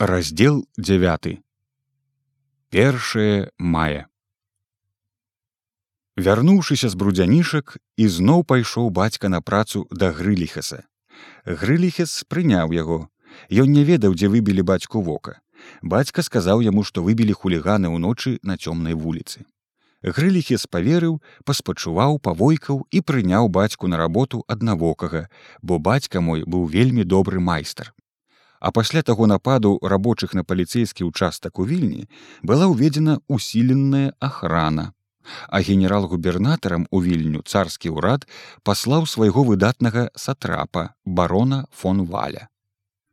раздел 9 першае мая. Вярнуўшыся з брудзянішак ізноў пайшоў бацька на працу да грыліхаса. Грыліхес прыняў яго. Ён не ведаў дзе выбілі бацьку вока. Бацька сказаў яму што выбілі хуліганы ўночы на цёмнай вуліцы. Грыліхес паверыў паспачуваў павойкаў і прыняў бацьку на работу аднавокага бо бацька мой быў вельмі добры майстар а пасля таго нападу рабочых на паліцейскі ўчастак у вільні была ўведзена усіленная охрана а генерал-губернатарам у вільню царскі ўрад паслаў свайго выдатнага сатрапа барона фон валя.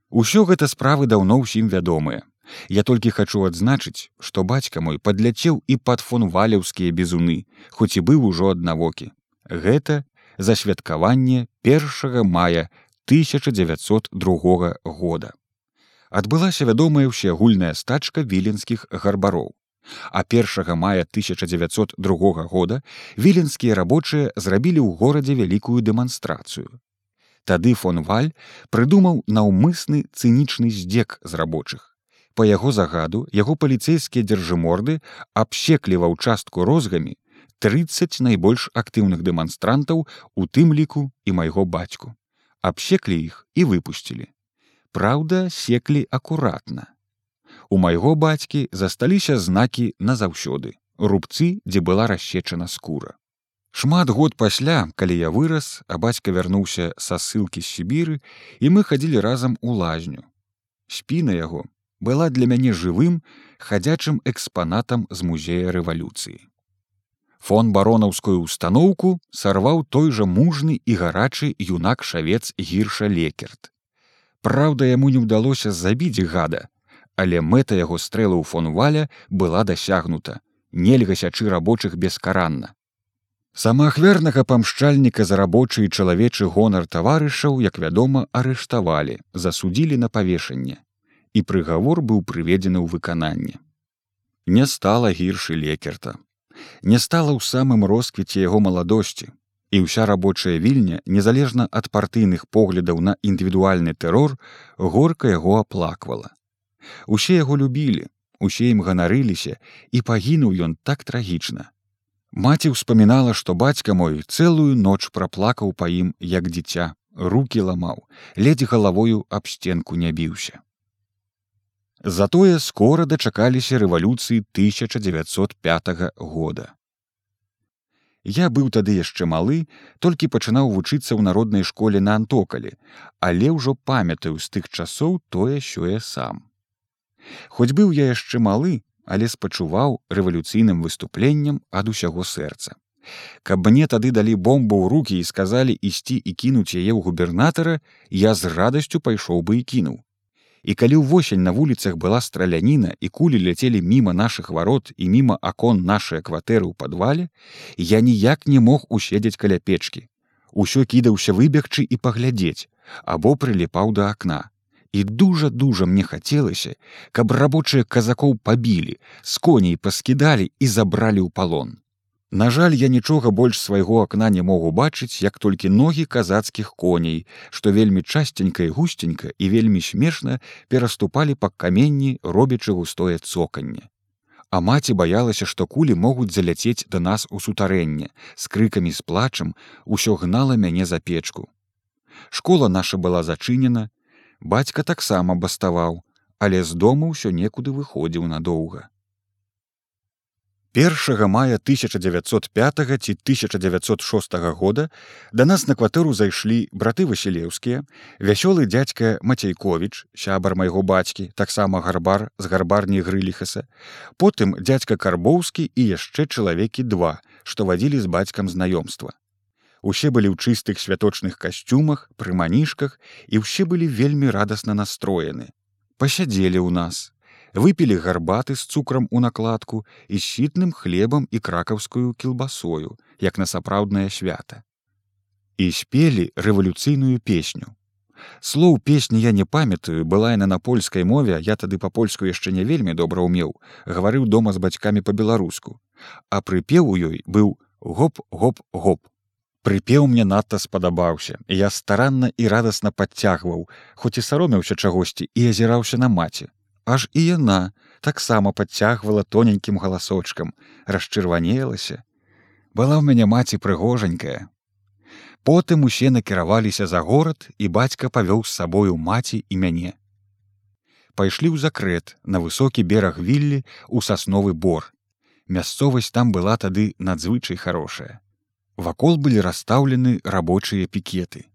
Усё гэта справы даўно ўсім вядомыя. Я толькі хачу адзначыць што бацька мой падляцеў і пад фон валяўскія бізуны хоць і быў ужо аднавокі. Гэта засвяткаванне першага мая 1902 года. Адбылася вядомая ўсеагульная стачка віленскіх гарбароў. А 1 мая 1902 года віленскія рабочыя зрабілі ў горадзе вялікую дэманстрацыю. Тады фон Валь прыдумаў наўмысны цынічны здзек з рабочых. Па яго загаду яго паліцэйскія дзяржыморды абсеклі ва ўчастку розгамі 30 найбольш актыўных дэманстрантаў у тым ліку і майго бацьку абсеклі іх і выпусцілі. Праўда, секлі акуратна. У майго бацькі засталіся знакі назаўсёды, рубцы, дзе была расщечана скура. Шмат год пасля, калі я вырас, а бацька вярнуўся са ссылкі з Сібіры, і мы хадзілі разам у лазню. Спіна яго была для мяне жывым, хадзячым экспанатам з музея рэвалюцыі фон баронаўскую установку сарваў той жа мужны і гарачы юнак шавец гірша лекерт. Праўда, яму не ўдалося забіць гада, але мэта яго стрэлу ў фон валя была дасягнута, нельга сячы рабочых бескаранна. Самаахвернага памшчальніка за рабочы і чалавечы гонар таварышаў, як вядома, арыштавалі, засудзілі на павешанне. І прыгавор быў прыведзены ў выкананне. Не стала гіршы лекерта не стала ў самым росквіце яго маладосці і ўся рабочая вільня незалежна ад партыйных поглядаў на індывідуальны тэрор горка яго аплаквала. Усе яго любілі усе ім ганарыліся і пагінуў ён так трагічна. Маці ўспамінала што бацька мой цэлую ноч праплакаў па ім як дзіця руки ламаў ледзь галавою аб сценку не біўся. Затое скора дачакаліся рэвалюцыі 1905 года. Я быў тады яшчэ малы, толькі пачынаў вучыцца ў народнай школе на антокалі, але ўжо памятаю з тых часоў тое сёе сам. Хоць быў я яшчэ малы, але спачуваў рэвалюцыйным выступленнем ад усяго сэрца. Каб мне тады далі бомбу ў рукі і сказалі ісці і кінуць яе ў губернатара, я з радасцю пайшоў бы і кінуў і калі ўвосень на вуліцах была страляніна і кулі ляцелі міма наших варот і міма акон нашай кватэры ў падвале я ніяк не мог уседзець каля печкі усё кідаўся выбегчы і паглядзець або прыліпаў да акна і дужа дужа мне хацелася каб рабочыя казакоў пабілі з коней паскідалі і забралі ў палон На жаль, я нічога больш свайго акна не мог убачыць, як толькі ногі казацкіх коней, што вельмі часценька і гусценька і вельмі смешна пераступалі па каменні, робячы густое цоканне. А маці баялася, што кулі могуць заляцець да нас у сутарэнне, з крыкамі з плачам усё гнала мяне за печку. Школа наша была зачынена, бацька таксама баставаў, але з дому ўсё некуды выходзіў надоўга. 1 мая 1905 ці 1906 года да нас на кватэру зайшлі браты васілеўскія вясёлы дядзька мацейкович сябар майго бацькі таксама гарбар з гарбарні грыліхаса потым дядзька карбоўскі і яшчэ чалавекі два што вадзілі з бацькам знаёмства. Усе былі ў чыстых святочных касцюмах пры манішках і ўсе былі вельмі радасна настроены. Пасядзелі ў нас выпілі гарбаты з цукрам у накладку і сітным хлебам і кракаўскую кілбасою, як на сапраўднае свята. І спелі рэвалюцыйную песню. Слоў песні я не памятаю, была яна на польскай мове, я тады па-польску яшчэ не вельмі добра ўмеў, гаварыў дома з бацькамі па-беларуску. А прыпеў у ёй быў гоп гоп гоп. Прыпеў мне надта спадабаўся. Я старанна і радасна падцягваў, хоць і саромеўся чагосьці і азіраўся на маці аж і яна таксама падцягвала тоненькім галасочкам расчырванелася. Была ў мяне маці прыгожанькая. Потым усе накіраваліся за горад і бацька павёў з сабою маці і мяне. Пайшлі ў закрэт на высокі бераг віллі у сасновы бор. Мясцовасць там была тады надзвычай хорошая вакол былі расстаўлены рабочыя пікеты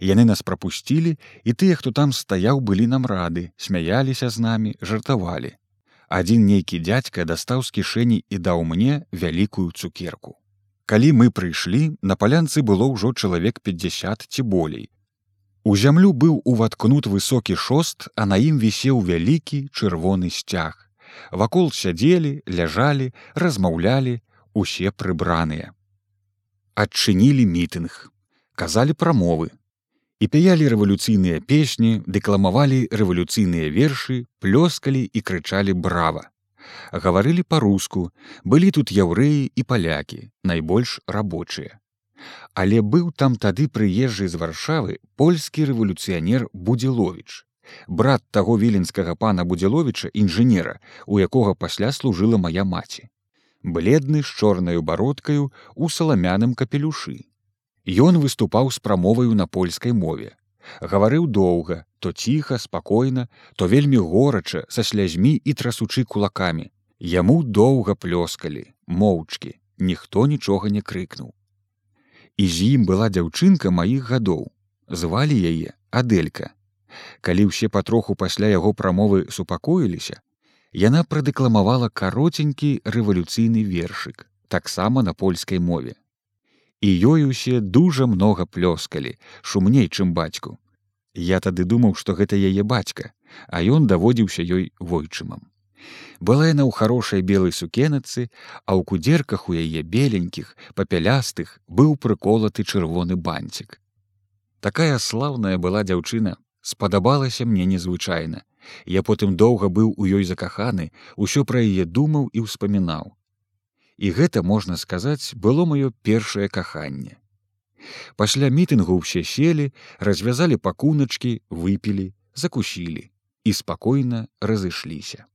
яны нас прапусцілі і тыя хто там стаяў былі нам рады смяяліся з намі жартавалі. Адзін нейкі дядзька дастаў з кішэні і даў мне вялікую цукерку. Калі мы прыйшлі на палянцы было ўжо чалавек 50 ці болей. У зямлю быў уваткнут высокі шост а на ім вісеў вялікі чырвоны сцяг. Вакол сядзелі ляжалі размаўлялі усе прыбраныя. Адчынілі мітынг. Казалі прамовы і пяялі рэвалюцыйныя песні дэкламавалі рэвалюцыйныя вершы плёскалі і крычалі брава гаварылі па-руску былі тут яўрэі і палякі найбольш рабочыя але быў там тады прыезджы з варшавы польскі рэвалюцыянер будзелович брат таго віленскага пана будзеловича інжынера у якога пасля служыла моя маці. Бледны з чорнаю бародкаю у саламяным капелюшы Ён выступаў з прамоваю на польскай мове. Гаварыў доўга, то ціха, спакойна, то вельмі горача са слязьмі і трасучы кулакамі. Яму доўга плёскалі, моўчкі, ніхто нічога не крыкнуў. І з ім была дзяўчынка маіх гадоў. Звалі яе Аделька. Калі ўсе патроху пасля яго прамовы супакоіліся, яна прадэкламавала кароценькі рэвалюцыйны вершык, таксама на польскай мове і ёй усе дужа многа плёскалі шумней чым бацьку. Я тады думаў што гэта яе бацька а ён даводзіўся ёй войчымам. Была яна ў хорошай белай сукенацы а ў кудзерках у яе беленькіх папялястых быў прыколаты чырвоны банцік такая слаўная была дзяўчына спадабалася мне незвычайна. Я потым доўга быў у ёй закаханы усё пра яе думаў і ўспамінаў і гэта можна сказаць было маё першае каханне. Пасля мітынгу ўсе селі развязалі пакуначкі выпілі закусілі і спакойна разышліся